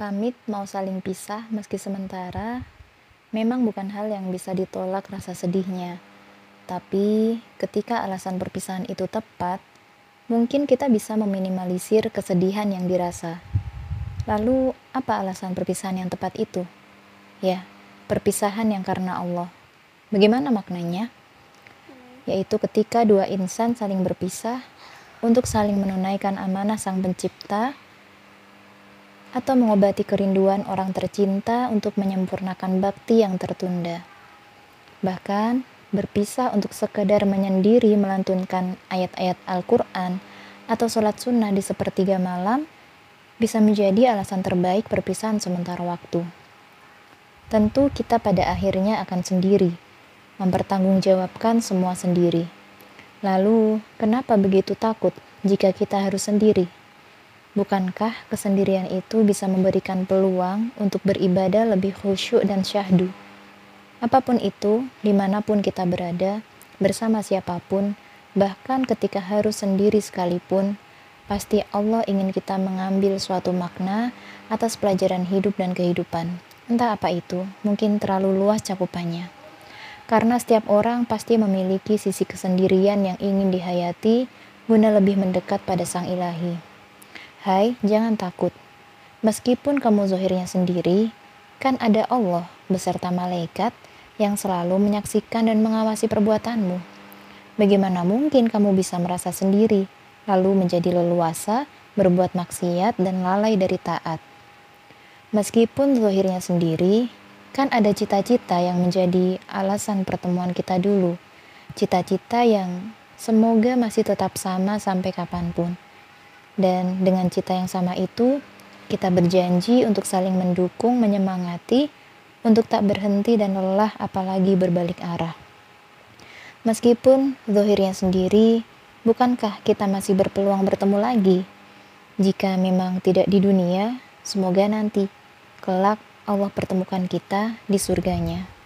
Pamit mau saling pisah meski sementara, memang bukan hal yang bisa ditolak rasa sedihnya. Tapi, ketika alasan perpisahan itu tepat, mungkin kita bisa meminimalisir kesedihan yang dirasa. Lalu, apa alasan perpisahan yang tepat itu? Ya, perpisahan yang karena Allah. Bagaimana maknanya? Yaitu ketika dua insan saling berpisah untuk saling menunaikan amanah Sang Pencipta atau mengobati kerinduan orang tercinta untuk menyempurnakan bakti yang tertunda. Bahkan, berpisah untuk sekedar menyendiri melantunkan ayat-ayat Al-Quran atau sholat sunnah di sepertiga malam bisa menjadi alasan terbaik perpisahan sementara waktu. Tentu kita pada akhirnya akan sendiri, mempertanggungjawabkan semua sendiri. Lalu, kenapa begitu takut jika kita harus sendiri? Bukankah kesendirian itu bisa memberikan peluang untuk beribadah lebih khusyuk dan syahdu? Apa pun itu, di mana pun kita berada, bersama siapa pun, bahkan ketika harus sendiri sekalipun, pasti Allah ingin kita mengambil suatu makna atas pelajaran hidup dan kehidupan. Entah apa itu, mungkin terlalu luas cakupannya. Karena setiap orang pasti memiliki sisi kesendirian yang ingin dihayati guna lebih mendekat pada Sang Ilahi. Hai, jangan takut. Meskipun kamu zohirnya sendiri, kan ada Allah beserta malaikat yang selalu menyaksikan dan mengawasi perbuatanmu. Bagaimana mungkin kamu bisa merasa sendiri, lalu menjadi leluasa, berbuat maksiat, dan lalai dari taat? Meskipun zohirnya sendiri, kan ada cita-cita yang menjadi alasan pertemuan kita dulu. Cita-cita yang semoga masih tetap sama sampai kapan pun. Dan dengan cita yang sama itu, kita berjanji untuk saling mendukung, menyemangati, untuk tak berhenti dan lelah apalagi berbalik arah. Meskipun zohirnya sendiri, bukankah kita masih berpeluang bertemu lagi? Jika memang tidak di dunia, semoga nanti kelak Allah pertemukan kita di surganya.